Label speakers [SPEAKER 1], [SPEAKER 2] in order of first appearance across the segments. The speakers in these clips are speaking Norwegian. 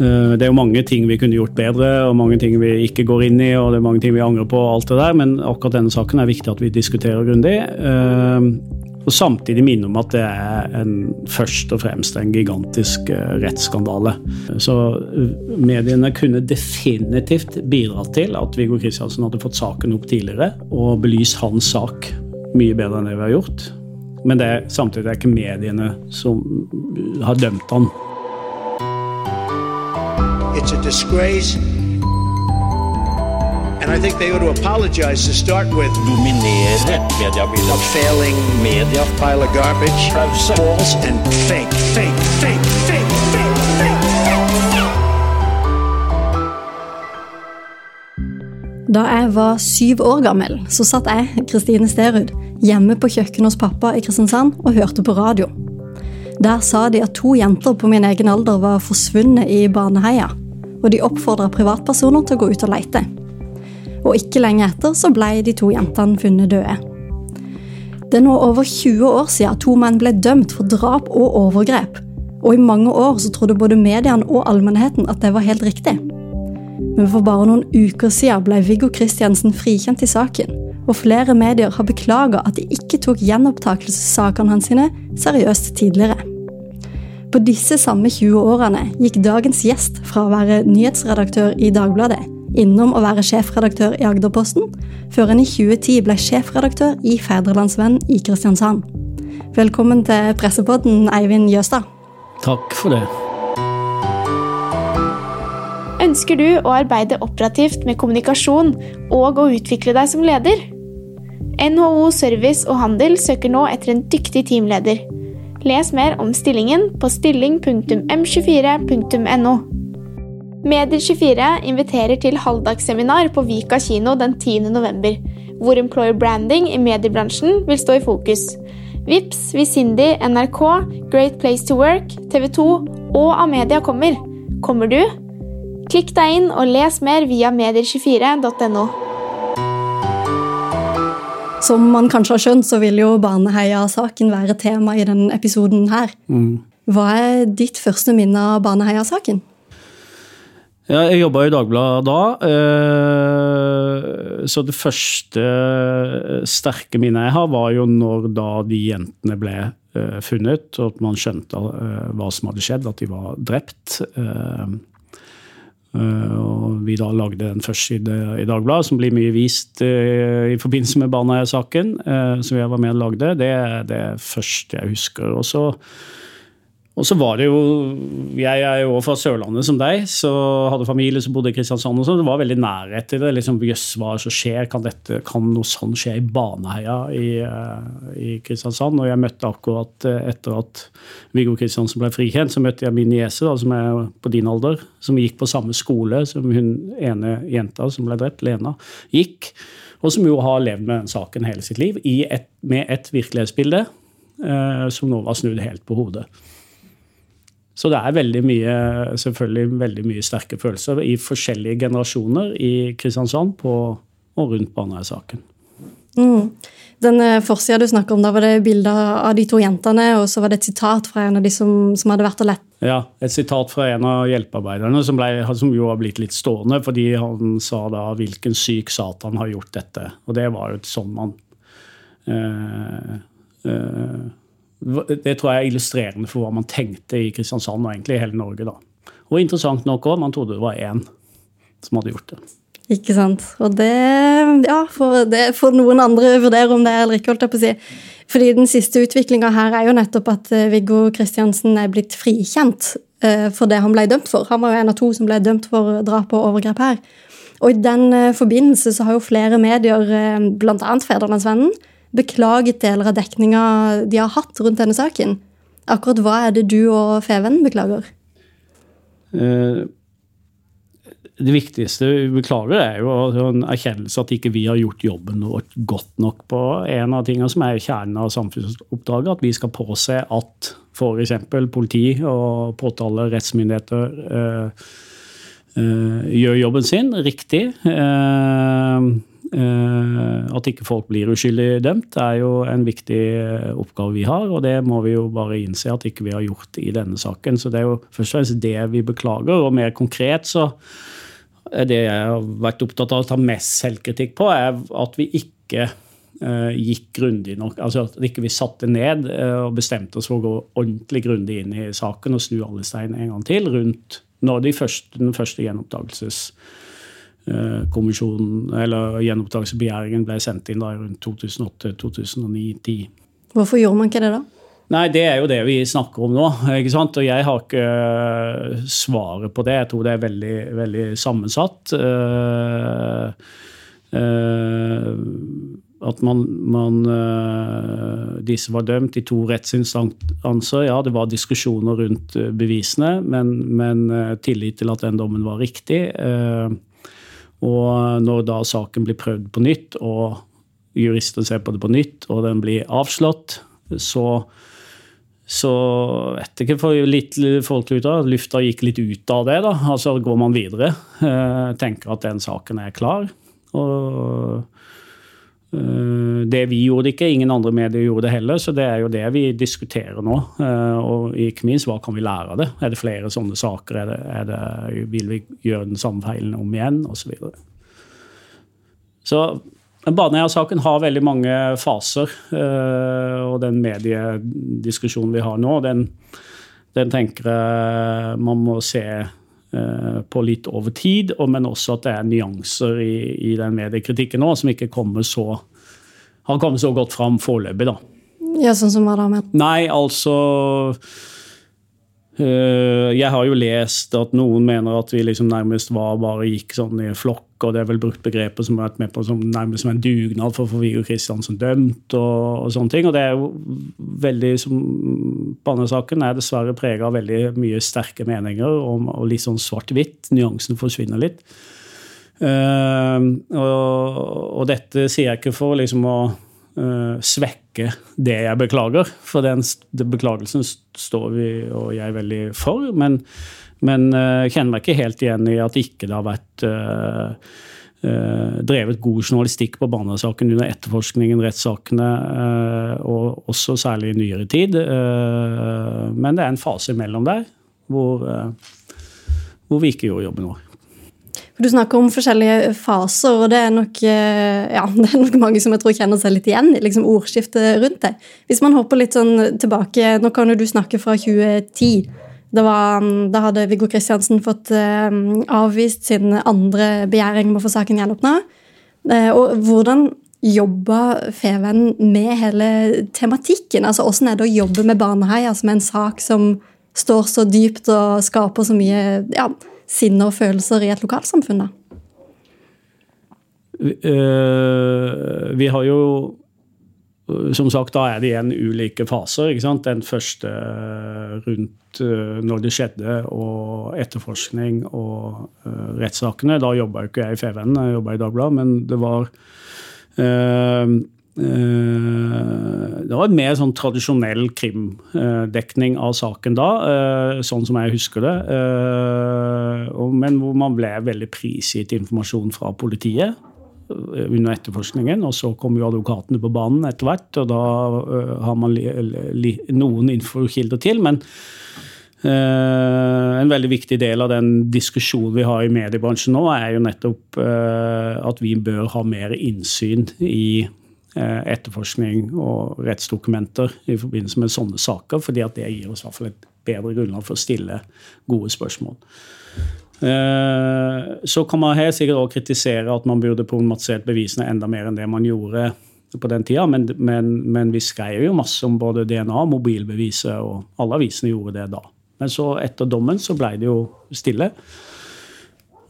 [SPEAKER 1] Eh, det er jo mange ting vi kunne gjort bedre, og mange ting vi ikke går inn i, og det er mange ting vi angrer på, og alt det der, men akkurat denne saken er viktig at vi diskuterer grundig. Eh, og samtidig minne om at det er en, først og fremst en gigantisk eh, rettsskandale. Så mediene kunne definitivt bidratt til at Viggo Kristiansen hadde fått saken opp tidligere, og belyst hans sak mye bedre enn det vi har gjort. Men det samtidig er ikke mediene som har dømt han.
[SPEAKER 2] It's a disgrace. And I think they ought to apologize to start with.
[SPEAKER 3] dominere
[SPEAKER 2] A failing
[SPEAKER 3] Media.
[SPEAKER 2] pile of garbage.
[SPEAKER 3] Pause.
[SPEAKER 2] False and fake, fake, fake, fake, fake, fake.
[SPEAKER 4] Da jeg var syv år gammel, så satt jeg, Kristine Sterud, hjemme på kjøkkenet hos pappa i Kristiansand og hørte på radio. Der sa de at to jenter på min egen alder var forsvunnet i Baneheia, og de oppfordra privatpersoner til å gå ut og leite. Og ikke lenge etter så ble de to jentene funnet døde. Det er nå over 20 år siden to menn ble dømt for drap og overgrep, og i mange år så trodde både mediene og allmennheten at det var helt riktig. Men for bare noen uker siden ble Viggo Kristiansen frikjent i saken, og flere medier har beklaga at de ikke tok gjenopptakelsessakene hans sine seriøst tidligere. På disse samme 20 årene gikk dagens gjest fra å være nyhetsredaktør i Dagbladet innom å være sjefredaktør i Agderposten, før han i 2010 ble sjefredaktør i Fædrelandsvenn i Kristiansand. Velkommen til pressepodden, Eivind Jøstad.
[SPEAKER 1] Takk for det.
[SPEAKER 5] Ønsker du å arbeide operativt med kommunikasjon og å utvikle deg som leder? NHO Service og Handel søker nå etter en dyktig teamleder. Les mer om stillingen på stilling.m24.no. Medier24 inviterer til halvdagsseminar på Vika kino den 10. november, hvor employer branding i mediebransjen vil stå i fokus. Vips, Visindi, NRK, Great Place to Work, TV 2 og Amedia kommer. Kommer du? Klikk deg inn og les mer via medier24.no.
[SPEAKER 4] Som man kanskje har skjønt, så vil jo Baneheia-saken være tema i denne episoden her. Hva er ditt første minne av Baneheia-saken?
[SPEAKER 1] Ja, jeg jobba i Dagbladet da, eh, så det første sterke minnet jeg har, var jo når da de jentene ble eh, funnet, og at man skjønte eh, hva som hadde skjedd, at de var drept. Eh, og vi da lagde en førstside i Dagbladet som blir mye vist eh, i forbindelse med Baneheia-saken, eh, som jeg var med og lagde. Det er det første jeg husker. Og så og så var det jo Jeg er jo fra Sørlandet som deg, så hadde familie som bodde i Kristiansand. og så Det var veldig nærhet til det. liksom, Jøss, hva er det som skjer? Kan, dette, kan noe sånn skje i Baneheia i, eh, i Kristiansand? Og jeg møtte akkurat eh, etter at Viggo Kristiansen ble frikjent, så møtte jeg min niese, som er på din alder, som gikk på samme skole som hun ene jenta som ble drept, Lena, gikk. Og som jo har levd med den saken hele sitt liv, et, med et virkelighetsbilde eh, som nå var snudd helt på hodet. Så det er veldig mye, selvfølgelig veldig mye sterke følelser i forskjellige generasjoner i Kristiansand på og rundt Baneheia-saken.
[SPEAKER 4] Mm. Den eh, forsida du snakker om, da var det bilder av de to jentene, og så var det et sitat fra en av de som, som hadde vært og lett.
[SPEAKER 1] Ja, Et sitat fra en av hjelpearbeiderne som, ble, som jo har blitt litt stående, fordi han sa da 'hvilken syk satan har gjort dette'. Og det var jo sånn man eh, eh, Det tror jeg er illustrerende for hva man tenkte i Kristiansand og egentlig i hele Norge. da. Og interessant nok òg, man trodde det var én som hadde gjort det.
[SPEAKER 4] Ikke sant. Og det Ja, for noen andre vurdere om det er eller ikke, holdt jeg på å si. Fordi den siste utviklinga her er jo nettopp at eh, Viggo Kristiansen er blitt frikjent eh, for det han ble dømt for. Han var jo en av to som ble dømt for drap og overgrep her. Og i den eh, forbindelse så har jo flere medier, bl.a. Fedrelandsvennen, beklaget deler av dekninga de har hatt rundt denne saken. Akkurat hva er det du og Feven beklager?
[SPEAKER 1] Eh, det viktigste vi beklager, er jo en erkjennelse at ikke vi har gjort jobben godt nok på en av tingene som er kjernen av samfunnsoppdraget. At vi skal påse at f.eks. politi og påtale rettsmyndigheter eh, eh, gjør jobben sin riktig. Eh, at ikke folk blir uskyldig dømt, er jo en viktig eh, oppgave vi har. Og det må vi jo bare innse at ikke vi har gjort i denne saken. Så det er jo først og fremst det vi beklager. Og mer konkret så er det jeg har vært opptatt av å ta mest selvkritikk på, er at vi ikke eh, gikk grundig nok. Altså at ikke vi satte ned eh, og bestemte oss for å gå ordentlig grundig inn i saken og snu alle stein en gang til rundt når de første, den første gjenopptakelses Eh, kommisjonen, eller gjenopptakelsesbegjæringen ble sendt inn da rundt 2008-2009-10.
[SPEAKER 4] Hvorfor gjorde man ikke det da?
[SPEAKER 1] Nei, det er jo det vi snakker om nå. ikke sant? Og jeg har ikke eh, svaret på det. Jeg tror det er veldig, veldig sammensatt. Uh, at man, man Disse var dømt i to rettsinstanser. Ja, det var diskusjoner rundt bevisene, men, men tillit til at den dommen var riktig. Uh, og når da saken blir prøvd på nytt, og jurister ser på det på nytt, og den blir avslått, så så vet jeg ikke, for litt folk ut av, Lufta gikk litt ut av det. da, altså Går man videre, eh, tenker at den saken er klar. og det vi gjorde ikke, ingen andre medier gjorde det heller, så det er jo det vi diskuterer nå. Eh, og ikke minst, hva kan vi lære av det? Er det flere sånne saker? Er det, er det, vil vi gjøre den samme feilen om igjen? Og så videre. Så Baneheia-saken har veldig mange faser, eh, og den mediediskusjonen vi har nå, den, den tenker jeg man må se på litt over tid, men også at det er nyanser i, i den mediekritikken nå som ikke kommer så, har kommet så godt fram foreløpig.
[SPEAKER 4] Ja, Sånn som hva da? Med?
[SPEAKER 1] Nei, altså Jeg har jo lest at noen mener at vi liksom nærmest var bare gikk sånn i flokk, og det er vel brukt begreper som har vært med på som nærmest som en dugnad for å få Viggo Kristiansen dømt, og, og, sånne ting. Og det er jo veldig som Bannesaken er dessverre prega av veldig mye sterke meninger og, og litt sånn svart-hvitt. Nyansen forsvinner litt. Uh, og, og, dette sier jeg ikke for liksom å uh, svekke det jeg beklager, for den, den, beklagelsen står vi og jeg veldig for. Men, men uh, kjenner meg ikke helt igjen i at ikke det har vært drevet god journalistikk på Banesaken under etterforskningen, rettssakene, og også særlig i nyere tid. men det er en fase imellom der hvor, hvor vi ikke gjorde jobben vår.
[SPEAKER 4] Du snakker om forskjellige faser, og det er nok, eh, ja, det er nok mange som jeg tror kjenner seg litt igjen i liksom ordskiftet rundt det. Hvis man hopper litt sånn tilbake Nå kan jo du snakke fra 2010. Var, da hadde Viggo Kristiansen fått um, avvist sin andre begjæring om å få saken gjenåpna. Uh, og hvordan jobba Feven med hele tematikken? Altså, Hvordan er det å jobbe med Baneheia som en sak som står så dypt og skaper så mye ja, sinne og følelser i et lokalsamfunn, da?
[SPEAKER 1] Vi har jo Som sagt, da er det igjen ulike faser. ikke sant? Den første rundt uh, når det skjedde, og etterforskning og rettssakene. Da jobba jo ikke jeg i FVN, jeg jobba i Dagbladet, men det var Eh, det var en mer sånn tradisjonell krimdekning av saken da, eh, sånn som jeg husker det. Eh, men hvor man ble veldig prisgitt informasjon fra politiet under etterforskningen. Og så kom jo advokatene på banen etter hvert, og da har man noen infokilder til. men en veldig viktig del av den diskusjonen vi har i mediebransjen nå, er jo nettopp at vi bør ha mer innsyn i Eh, etterforskning og rettsdokumenter i forbindelse med sånne saker, fordi at det gir oss i hvert fall et bedre grunnlag for å stille gode spørsmål. Eh, så kan man helt sikkert også kritisere at man burde problematisert bevisene enda mer enn det man gjorde på den tida, men, men, men vi skrev jo masse om både DNA mobilbeviset, og alle avisene gjorde det da. Men så etter dommen så ble det jo stille.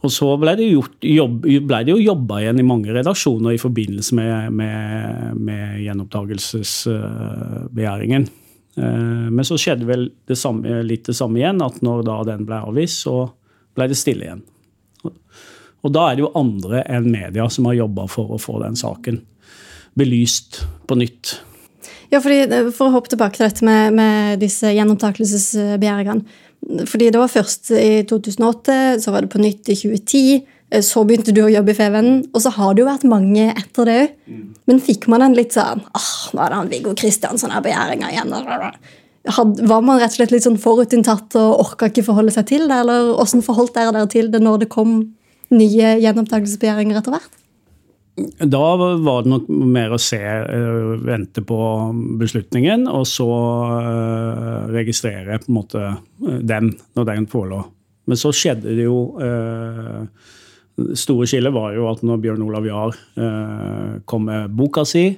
[SPEAKER 1] Og så ble det, gjort, jobb, ble det jo jobba igjen i mange redaksjoner i forbindelse med, med, med gjenopptakelsesbegjæringen. Eh, men så skjedde vel det samme, litt det samme igjen, at når da den ble avvist, så ble det stille igjen. Og da er det jo andre enn media som har jobba for å få den saken belyst på nytt.
[SPEAKER 4] Ja, fordi eh, For å hoppe tilbake til dette med, med disse gjenopptakelsesbegjæringene. Fordi det var først i 2008, så var det på nytt i 2010. Eh, Så begynte du å jobbe i Fevennen, og så har det jo vært mange etter det òg. Men fikk man en litt sånn åh, nå er det han Viggo Kristiansson her begjæringa igjen. Var man rett og slett litt sånn forutinntatt og orka ikke forholde seg til det? Eller åssen forholdt dere dere til det når det kom nye gjenopptakelsesbegjæringer etter hvert?
[SPEAKER 1] Da var det nok mer å se, eh, vente på beslutningen, og så eh, registrere på en måte eh, den når den forelå. Men så skjedde det jo store skillet var jo at når Bjørn Olav Jahr kom med boka si,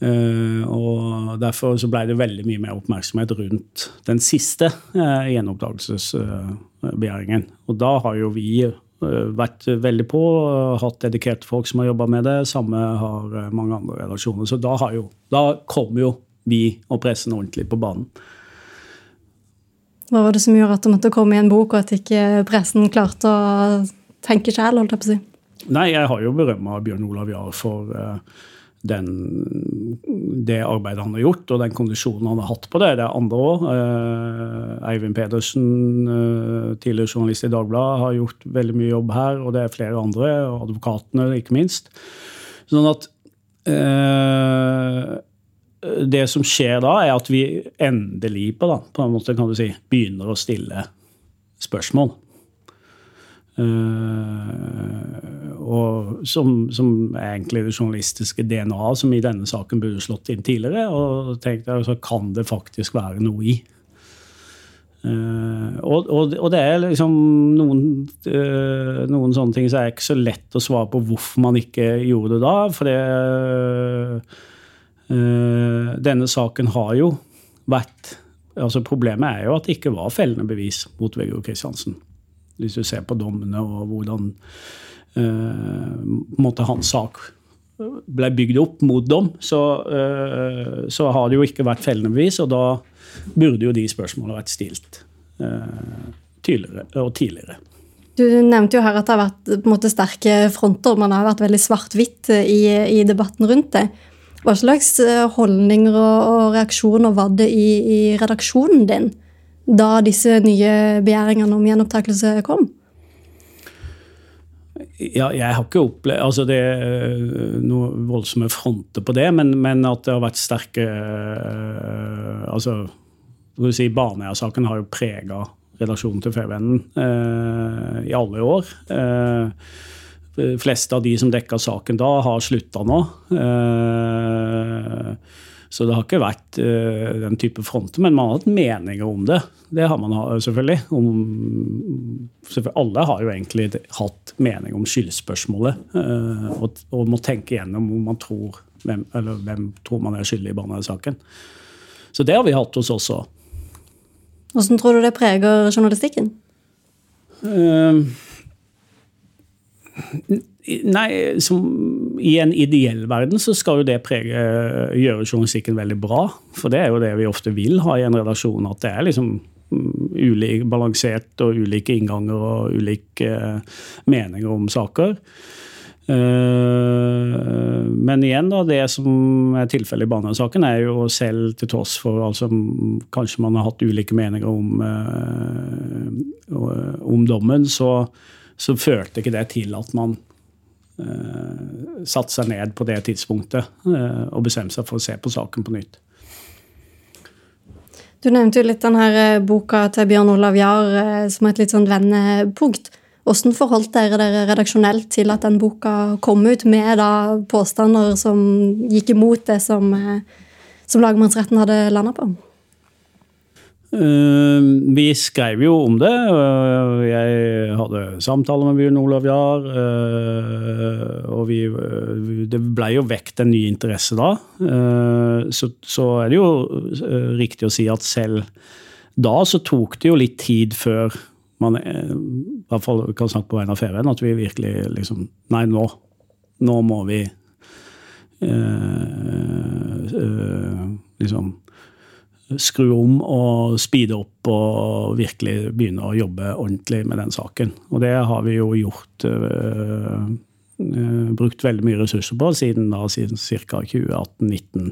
[SPEAKER 1] og derfor så ble det veldig mye mer oppmerksomhet rundt den siste gjenoppdagelsesbegjæringen. Og da har jo vi vært veldig på, hatt dedikerte folk som har jobba med det. Samme har eh, mange andre redaksjoner. Så da, har jo, da kom jo vi og pressen ordentlig på banen.
[SPEAKER 4] Hva var det som gjorde at det måtte komme i en bok, og at ikke pressen klarte å tenke sjæl?
[SPEAKER 1] Nei, jeg har jo berømma Bjørn Olav Jahr for eh, den, det arbeidet han har gjort, og den kondisjonen han har hatt på det. Det er andre òg. Eivind Pedersen, eh, tidligere journalist i Dagbladet, har gjort veldig mye jobb her, og det er flere andre, og advokatene ikke minst. Sånn at eh, det som skjer da, er at vi endelig på, da, på en måte kan du si, begynner å stille spørsmål. Uh, og som, som egentlig det journalistiske DNA som i denne saken burde slått inn tidligere. Og tenkte jeg, så kan det faktisk være noe i. Uh, og, og, og, det er liksom noen, uh, noen sånne ting som er ikke så lett å svare på hvorfor man ikke gjorde det da. For det denne saken har jo vært altså Problemet er jo at det ikke var fellende bevis mot Viggo Kristiansen. Hvis du ser på dommene og hvordan uh, hans sak ble bygd opp mot dom, så, uh, så, har det jo ikke vært fellende bevis, og da burde jo de spørsmålene vært stilt uh, tydeligere og tidligere.
[SPEAKER 4] Du nevnte jo her at det har vært måte sterke fronter. Man har vært veldig svart-hvitt i, i, debatten rundt det. Hva slags holdninger og, og reaksjoner var det i, i redaksjonen din da disse nye begjæringene om gjenopptakelse kom?
[SPEAKER 1] Ja, jeg har ikke opplevd altså Det er noen voldsomme fronter på det, men, men at det har vært sterke altså, si, Baneheia-saken har jo prega relasjonen til Fevennen eh, i alle år. Eh, fleste av de som dekka saken da, har slutta nå. Eh, så det har ikke vært uh, den type fronter, men man har hatt meninger om det. Det har man selvfølgelig. Om, selvfølgelig. Alle har jo egentlig hatt mening om skyldspørsmålet. Uh, og, og, må tenke gjennom om man tror hvem, eller hvem tror man er skyldig i barnesaken. Så det har vi hatt hos oss òg.
[SPEAKER 4] Hvordan tror du det preger journalistikken? Uh,
[SPEAKER 1] Nei, som, I en ideell verden så skal jo det prege, gjøre journalistikken veldig bra. For det er jo det vi ofte vil ha i en redaksjon. At det er liksom mm, ulik, balansert og ulike innganger og ulike uh, meninger om saker. Uh, men igjen, da, det som er tilfellet i Baneheia-saken, er jo selv til tross for altså, Kanskje man har hatt ulike meninger om, om dommen, så, så førte ikke det til at man satt seg ned på det tidspunktet uh, og bestemte seg for å se på saken på nytt.
[SPEAKER 4] Du nevnte jo litt denne eh, boka til Bjørn Olav Jahr som et litt sånn vendepunkt. Hvordan forholdt dere dere redaksjonelt til at den boka kom ut med da påstander som gikk imot det som, som lagmannsretten hadde landa på?
[SPEAKER 1] Vi skrev jo om det. og jeg samtaler med Bjørn Olav Jahr. Uh, og vi, det ble jo vekt en ny interesse da. Så, så, er det jo riktig å si at selv da så tok det jo litt tid før man i hvert fall kan snakke på vegne av ferien, at vi virkelig liksom Nei, nå, nå må vi liksom skru om og speede opp og virkelig begynne å jobbe ordentlig med den saken. Og det har vi jo gjort øh, øh, Brukt veldig mye ressurser på siden, da, siden ca. 2018-2019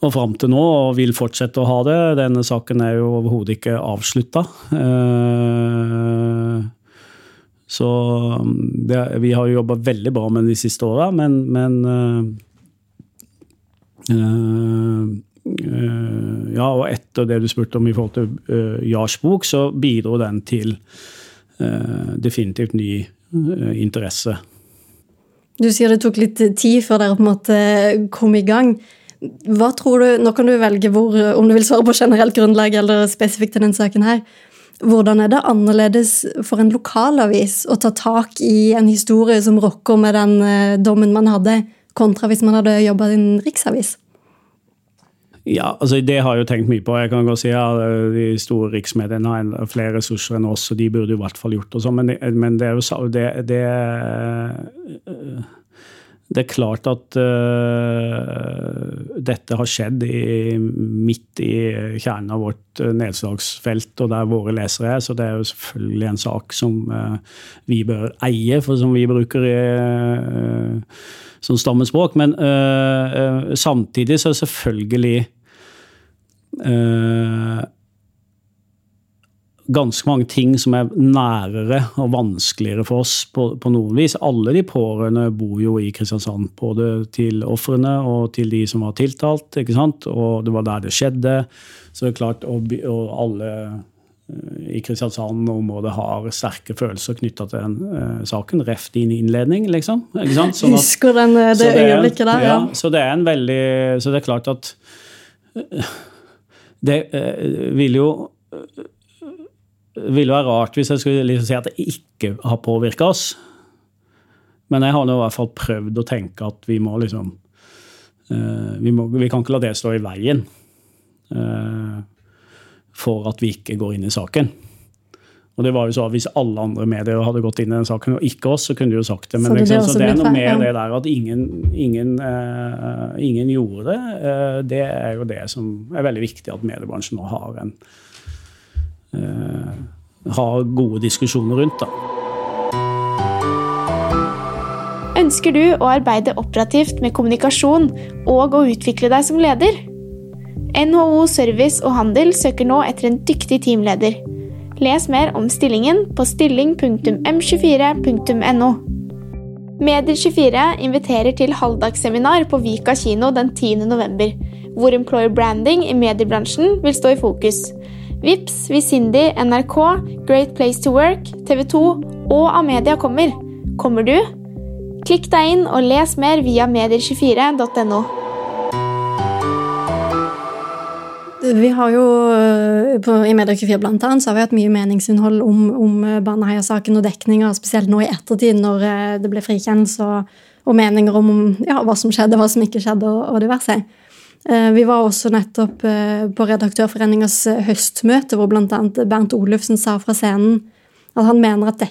[SPEAKER 1] og fram til nå, og vil fortsette å ha det. Denne saken er jo overhodet ikke avslutta. Uh, Så um, det, vi har jo jobba veldig bra med det de siste åra, men, men Ja, og etter det du spurte om i forhold til uh, Jars bok, så bidro den til definitivt ny interesse.
[SPEAKER 4] Du sier det tok litt tid før dere på en måte kom i gang. Hva tror du, Nå kan du velge hvor, om du vil svare på generelt grunnlag eller spesifikt til denne saken. her. Hvordan er det annerledes for en lokalavis å ta tak i en historie som rokker med den eh, dommen man hadde, kontra hvis man hadde jobba i en riksavis?
[SPEAKER 1] Ja, altså Det har jeg jo tenkt mye på. Jeg kan godt si at De store riksmediene har flere ressurser enn oss, og de burde i hvert fall gjort det sånn. Men, men, det er jo det, det det er klart at uh, dette har skjedd i, midt i kjernen av vårt uh, nedslagsfelt, og der våre lesere er, så det er jo selvfølgelig en sak som uh, vi bør eie, for som vi bruker i, som stammespråk. Men samtidig så er selvfølgelig ganske mange ting som er nærere og vanskeligere for oss på, på, noen vis. Alle de pårørende bor jo i Kristiansand, både til ofrene og til de som var tiltalt. ikke sant? Og det var der det skjedde. Så det er klart, og, og alle eh, i Kristiansand-området har sterke følelser knytta til den uh, saken. Ref din innledning, liksom. Sånn at,
[SPEAKER 4] Husker den, det, det øyeblikket der, ja.
[SPEAKER 1] ja. Så det er en veldig Så det er klart at uh, Det uh, vil jo ville være rart hvis jeg skulle liksom si at det ikke har påvirka oss. Men jeg har nå i hvert fall prøvd å tenke at vi må liksom uh, vi, må, vi, kan ikke la det stå i veien uh, for at vi ikke går inn i saken. Og det var jo så at Hvis alle andre medier hadde gått inn i den saken, og ikke oss, så kunne de jo sagt det. Men så det, liksom, så det er noe med det der at ingen, ingen, uh, ingen gjorde det. det er jo det som er veldig viktig at mediebransjen nå har en eh, ha gode diskusjoner rundt. Da.
[SPEAKER 5] Ønsker du å arbeide operativt med kommunikasjon og å utvikle deg som leder? NHO Service og Handel søker nå etter en dyktig teamleder. Les mer om stillingen på stilling.m24.no. Medier24 inviterer til halvdagsseminar på Vika kino den 10. november, hvor employer branding i mediebransjen vil stå i fokus. Vips, Visindi, NRK, Great Place to Work, TV 2 og Amedia kommer. Kommer du? Klikk deg inn og les mer via medier24.no.
[SPEAKER 4] Vi har jo eh, på, I Medier24 blant annet, så har vi hatt mye meningsinnhold om, om eh, Baneheia-saken og dekninga, spesielt nå i ettertid, når eh, det ble frikjennelse, og, og, meninger om ja, hva som skjedde, hva som ikke skjedde, og, og diverse. Eh, vi var også nettopp eh, på Redaktørforeningas eh, høstmøte, hvor bl.a. Bernt Olufsen sa fra scenen at han mener at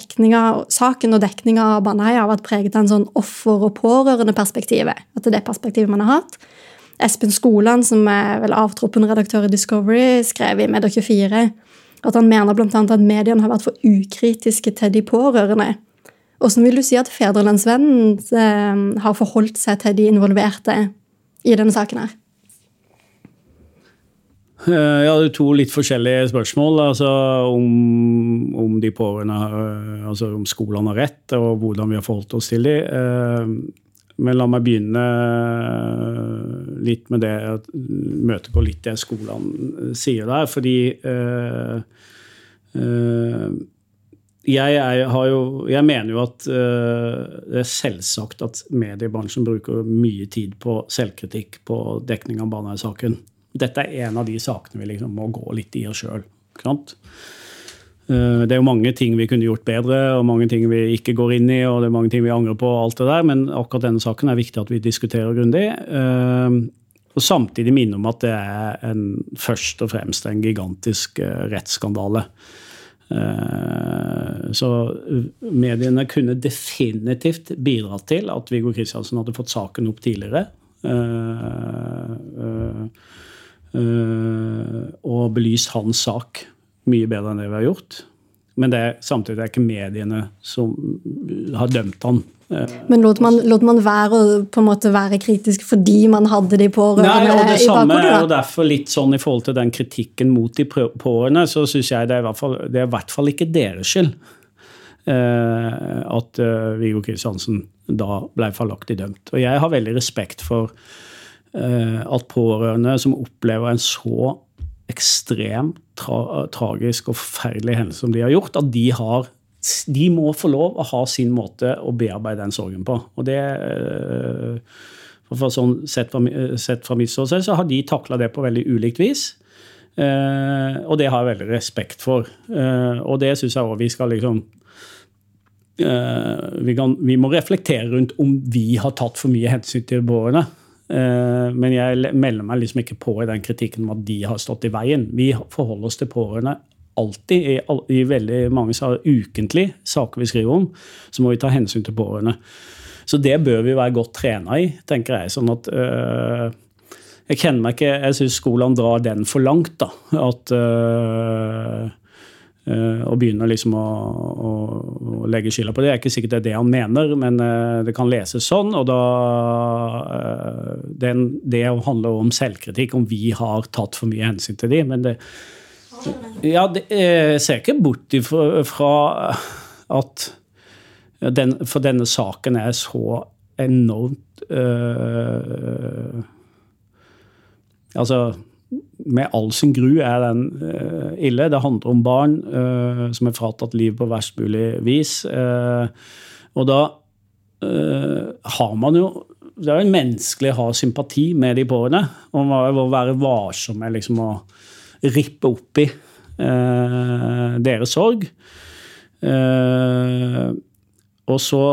[SPEAKER 4] saken og dekninga av Baneheia har vært preget av en sånn offer- og pårørendeperspektivet. At det er det perspektivet man har hatt. Espen Skoland, som er vel avtroppende redaktør i Discovery, skrev i Medier24 at han mener bl.a. at mediene har vært for ukritiske til de pårørende. Hvordan vil du si at Fedrelandsvennen har forholdt seg til de involverte i denne saken her?
[SPEAKER 1] Eh, det er to litt forskjellige spørsmål. Altså om, om de pårørende eh, altså om skolene har rett, og hvordan vi har forholdt oss til dem. Eh, men la meg begynne litt med det, Møte på litt det skolene sier der. Fordi jeg, er, jo, jeg, mener jo at det er selvsagt at mediebransjen bruker mye tid på selvkritikk på dekning av Baneheia-saken dette er en av de sakene vi liksom må gå litt i oss sjøl. Eh, det er jo mange ting vi kunne gjort bedre, og mange ting vi ikke går inn i, og det er mange ting vi angrer på, og alt det der, men akkurat denne saken er viktig at vi diskuterer grundig. Eh, og samtidig minne om at det er en, først og fremst en gigantisk eh, rettsskandale. Så mediene kunne definitivt bidratt til at Viggo Kristiansen hadde fått saken opp tidligere. Eh, og belyst hans sak mye bedre enn det vi har gjort. Men det samtidig er ikke mediene som har dømt han.
[SPEAKER 4] Eh, Men lot man, lot man være å på en måte være kritisk fordi man hadde de pårørende
[SPEAKER 1] Nei, og Det samme er jo derfor litt sånn i forhold til den kritikken mot de pårørende, så syns jeg det er, i hvert fall, det er i hvert fall ikke deres skyld. eh, at Viggo Kristiansen da ble feilaktig dømt. Og jeg har veldig respekt for at pårørende som opplever en så ekstremt tra tragisk og forferdelig hendelse som de har gjort, at de har de må få lov å ha sin måte å bearbeide den sorgen på. Og det eh, for sånn, Sett fra, sett fra mitt ståsted så har de takla det på veldig ulikt vis. Eh, og det har jeg veldig respekt for. Eh, og det syns jeg òg vi skal liksom eh, vi, kan, vi, må reflektere rundt om vi har tatt for mye hensyn til bårene. Eh, men jeg melder meg liksom ikke på i den kritikken om at de har stått i veien. Vi forholder oss til pårørende alltid, i, i veldig mange ukentlig saker vi skriver om, så må vi ta hensyn til pårørende. Så det bør vi være godt trena i, tenker jeg. sånn at øh, Jeg kjenner meg ikke Jeg syns skolene drar den for langt. da, at øh, øh, og begynner liksom å, å, å, legge skylda på det. Det er ikke sikkert det er det han mener, men det kan leses sånn. Og da den, Det handler om selvkritikk, om vi har tatt for mye hensyn til dem. Men det, ja, det, jeg ser ikke bort fra at den, For denne saken er så enormt øh, Altså, med all sin gru er den uh, ille. Det handler om barn uh, som er fratatt liv på verst mulig vis. og da har man jo Det er jo menneskelig å ha sympati med de pårørende. Og man må være varsom med liksom å rippe opp i deres sorg. Og så,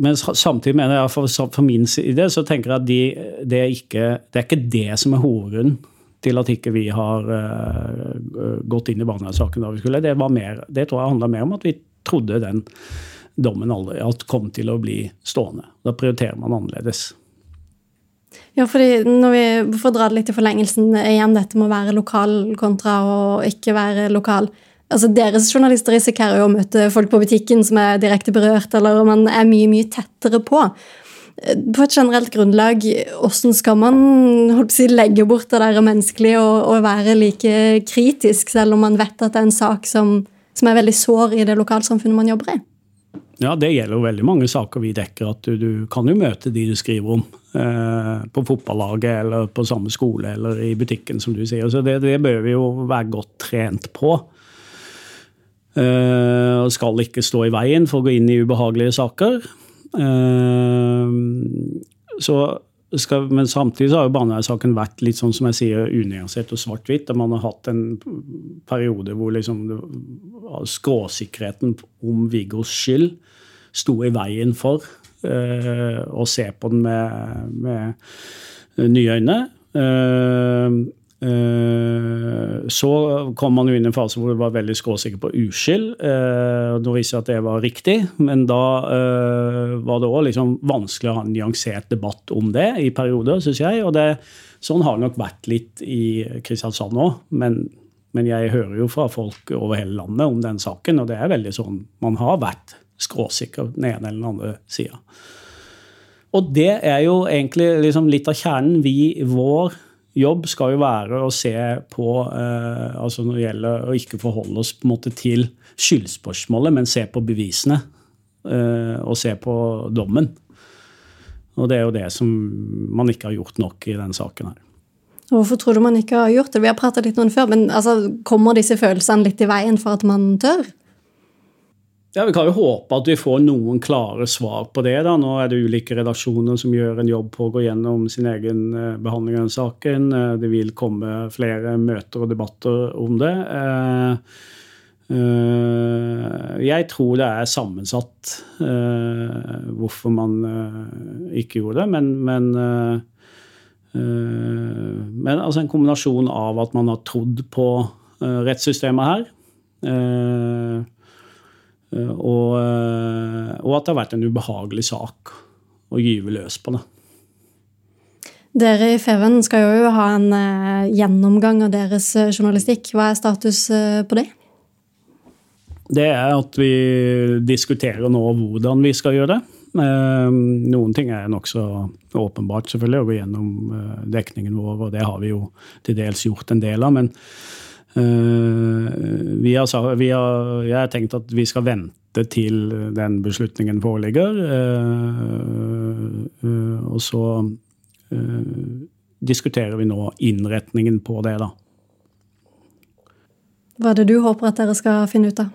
[SPEAKER 1] men samtidig mener jeg for, for min side så tenker jeg at de, det, er ikke, det, er ikke, det som er hovedgrunnen til at ikke vi har uh, gått inn i barnevernssaken da vi skulle. Det, var mer, det tror jeg handla mer om at vi trodde den dommen aldri at kom til å bli stående. Da prioriterer man annerledes.
[SPEAKER 4] Ja, fordi når vi, får dra det litt i forlengelsen igjen, dette med å være lokal kontra å ikke være lokal. Altså, Deres journalister risikerer jo å møte folk på butikken som er direkte berørt, eller man er mye, mye tettere på. På et generelt grunnlag, hvordan skal man si, legge bort det der menneskelige og, og, være like kritisk, selv om man vet at det er en sak som, som er veldig sår i det lokalsamfunnet man jobber i?
[SPEAKER 1] Ja, det gjelder jo veldig mange saker vi dekker. At du, du kan jo møte de du skriver om. Eh, på fotballaget eller på samme skole eller i butikken, som du sier. Så det, det bør vi jo være godt trent på. Og skal ikke stå i veien for å gå inn i ubehagelige saker. Uh, så skal, men samtidig så har jo barnevernssaken vært litt sånn som jeg sier, unyansert og svart-hvitt. Man har hatt en periode hvor liksom skråsikkerheten om Viggos skyld sto i veien for eh, å se på den med, med nye øyne. Uh, så kom man jo inn i en fase hvor vi var veldig skråsikker på uskyld. Nå viser jeg at det var riktig, men da var det òg liksom vanskelig å ha en nyansert debatt om det i perioder, syns jeg. Og det, sånn har det nok vært litt i Kristiansand òg. Men, men jeg hører jo fra folk over hele landet om den saken, og det er veldig sånn man har vært skråsikker den ene eller den andre sida. Og det er jo egentlig liksom litt av kjernen. Vi, vår jobb skal jo være å se på eh, altså Når det gjelder å ikke forholde oss på en måte til skyldspørsmålet, men se på bevisene. Eh, og se på dommen. Og det er jo det som man ikke har gjort nok i denne saken her.
[SPEAKER 4] Hvorfor tror du man ikke har gjort det? Vi har pratet litt om det før, men altså, kommer disse følelsene litt i veien for at man tør?
[SPEAKER 1] Ja, Vi kan jo håpe at vi får noen klare svar på det. da. Nå er det ulike redaksjoner som gjør en jobb på å gå gjennom sin egen eh, behandling av saken. Eh, det vil komme flere møter og debatter om det. Eh, jeg tror det er sammensatt hvorfor man ikke gjorde det, men, men, men altså en kombinasjon av at man har trodd på rettssystemet her og, eh, og, at det har vært en ubehagelig sak å gyve løs på. det.
[SPEAKER 4] Dere i Feven skal jo ha en uh, gjennomgang av deres journalistikk. Hva er status på det?
[SPEAKER 1] Det er at vi diskuterer nå hvordan vi skal gjøre det. Noen ting er nokså åpenbart, selvfølgelig, å gå gjennom dekningen vår, og det har vi jo til dels gjort en del av. men Eh, vi har, vi har, jeg har tenkt at vi skal vente til den beslutningen foreligger. eh, eh, og så eh, diskuterer vi nå innretningen på det, da.
[SPEAKER 4] Hva er det du håper at dere skal finne ut av?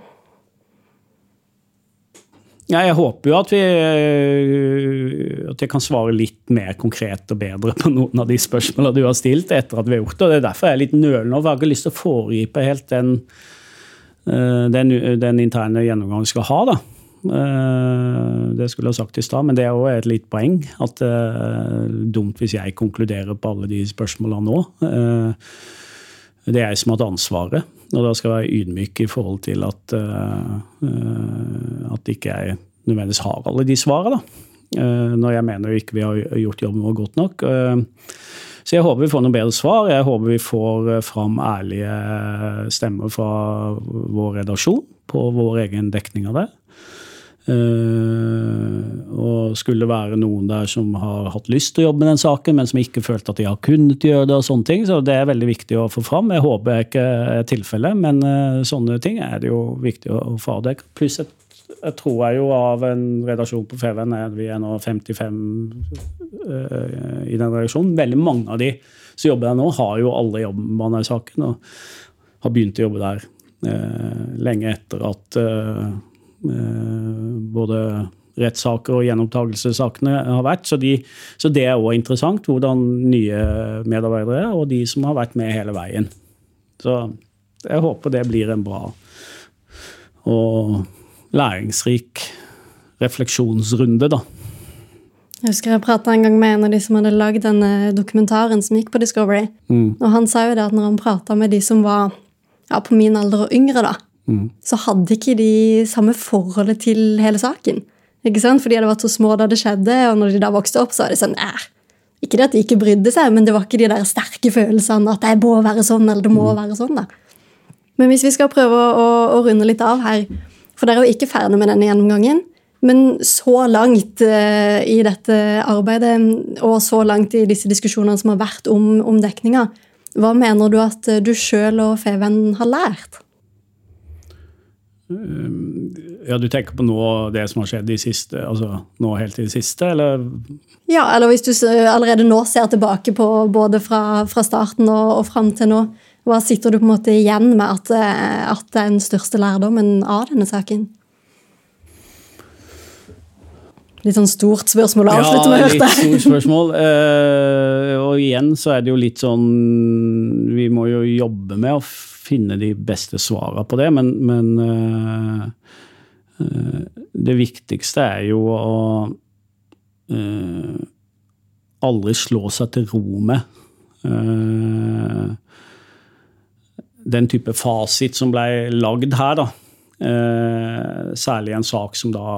[SPEAKER 1] Ja, jeg håper jo at vi eh, at jeg kan svare litt mer konkret og bedre på noen av de spørsmålene du har stilt etter at vi har gjort det. Det er derfor jeg er litt nølende, og har ikke lyst til å foregripe helt den, eh, den, den interne gjennomgangen vi skal ha. da. Eh, Det skulle jeg sagt i stad, men det er òg et litt poeng. At det er dumt hvis jeg konkluderer på alle de spørsmålene nå. Det er jeg som har hatt ansvaret, og da skal jeg være ydmyk i forhold til at, eh, at ikke jeg nødvendigvis har alle de svarene. Eh, Når jeg mener ikke vi har gjort jobben vår godt nok. Uh, Så jeg håper vi får noen bedre svar. Jeg håper vi får fram ærlige stemmer fra vår redaksjon på vår egen dekning av det. Eh, og skulle være noen der som har hatt lyst til å jobbe med den saken, men som ikke følte at de har kunnet gjøre det, og sånne ting, så det er veldig viktig å få fram. Jeg håper jeg ikke er tilfellet, men uh, sånne ting er det jo viktig å, å få avdekke. Pluss jeg, jeg tror jeg jo av en redaksjon på Feven er vi er nå 55 uh, i den redaksjonen. Veldig mange av de som jobber der nå, har jo alle jobben med denne saken og har begynt å jobbe der eh, lenge etter at eh, eh, både rettssaker og gjenopptakelsessakene har vært. Så, de, så det er òg interessant, hvordan nye medarbeidere er, og de som har vært med hele veien. Så jeg håper det blir en bra og læringsrik refleksjonsrunde, da.
[SPEAKER 4] Jeg husker jeg prata en gang med en av de som hadde lagd denne dokumentaren som gikk på Discovery.
[SPEAKER 1] Mm.
[SPEAKER 4] Og han sa jo det at når han prata med de som var ja, på min alder og yngre, da,
[SPEAKER 1] Mm.
[SPEAKER 4] så hadde ikke de samme forholdet til hele saken. Ikke sant? For de hadde vært så små da det skjedde, og når de da vokste opp, så var det sånn eh, Ikke det at de ikke brydde seg, men det var ikke de der sterke følelsene at det må være sånn, eller det må være sånn. da. Men hvis vi skal prøve å, å, å runde litt av her, for dere er jo ikke ferdig med denne gjennomgangen. Men så langt eh, i dette arbeidet, og så langt i disse diskusjonene som har vært om, om dekninga, hva mener du at eh, du sjøl og Feven har lært?
[SPEAKER 1] Ja, Du tenker på nå det som har skjedd i siste, altså nå helt i det siste, eller?
[SPEAKER 4] Ja, eller hvis du allerede nå ser tilbake på både fra, fra starten og, og fram til nå, hva sitter du på en måte igjen med at, eh, at det er den største lærdommen av denne saken? Litt sånn stort spørsmål å avslutte med,
[SPEAKER 1] ja, litt stort spørsmål. Eh, og igjen så er det jo litt sånn Vi må jo jobbe med å finne de beste svarene på det, men, men eh, eh, det viktigste er jo å aldri slå seg til ro med den type fasit som ble lagd her, da. Særlig en sak som da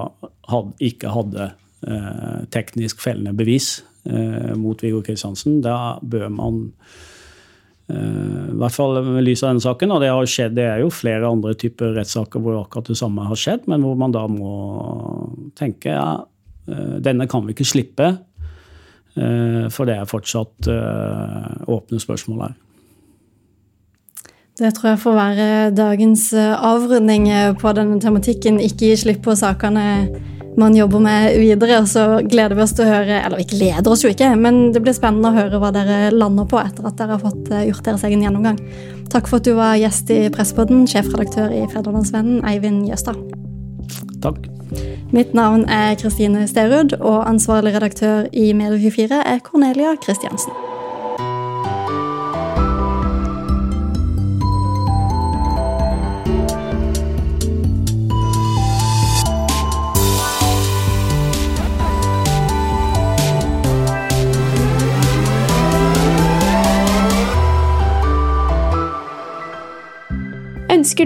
[SPEAKER 1] had, ikke hadde eh, teknisk fellende bevis eh, mot Viggo Kristiansen. Da bør man eh, i hvert fall med lys av denne saken, og det har skjedd, det er jo flere andre typer rettssaker hvor akkurat det samme har skjedd, men hvor man da må tenke ja, eh, denne kan vi ikke slippe, eh, for det er fortsatt åpne spørsmål her.
[SPEAKER 4] Det tror jeg får være dagens avrunding på denne tematikken. Ikke gi slipp på sakene man jobber med videre. Og så gleder vi oss til å høre Eller vi gleder oss jo ikke, men det blir spennende å høre hva dere lander på etter at dere har fått eh, gjort deres egen gjennomgang. Takk for at du var gjest i Presspodden, sjefredaktør i Fredrelandsvennen, Eivind Jøstad.
[SPEAKER 1] Takk.
[SPEAKER 4] Mitt navn er Kristine Sterud, og ansvarlig redaktør i Medie24 er Cornelia Kristiansen.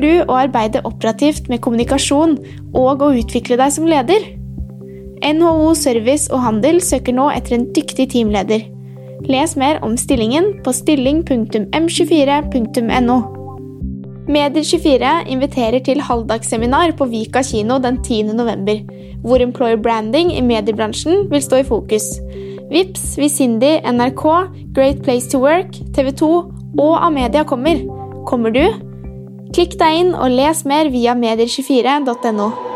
[SPEAKER 5] Ønsker du å arbeide operativt med kommunikasjon og å utvikle deg som leder? NHO Service og Handel søker nå etter en dyktig teamleder. Les mer om stillingen på stilling.m24.no. Medier24 inviterer til halvdagsseminar på Vika kino den 10. november, hvor employer branding i mediebransjen vil stå i fokus. Vips, Visindi, NRK, Great Place to Work, TV 2 og Amedia kommer. Kommer du? Klikk deg inn og les mer via medier24.no.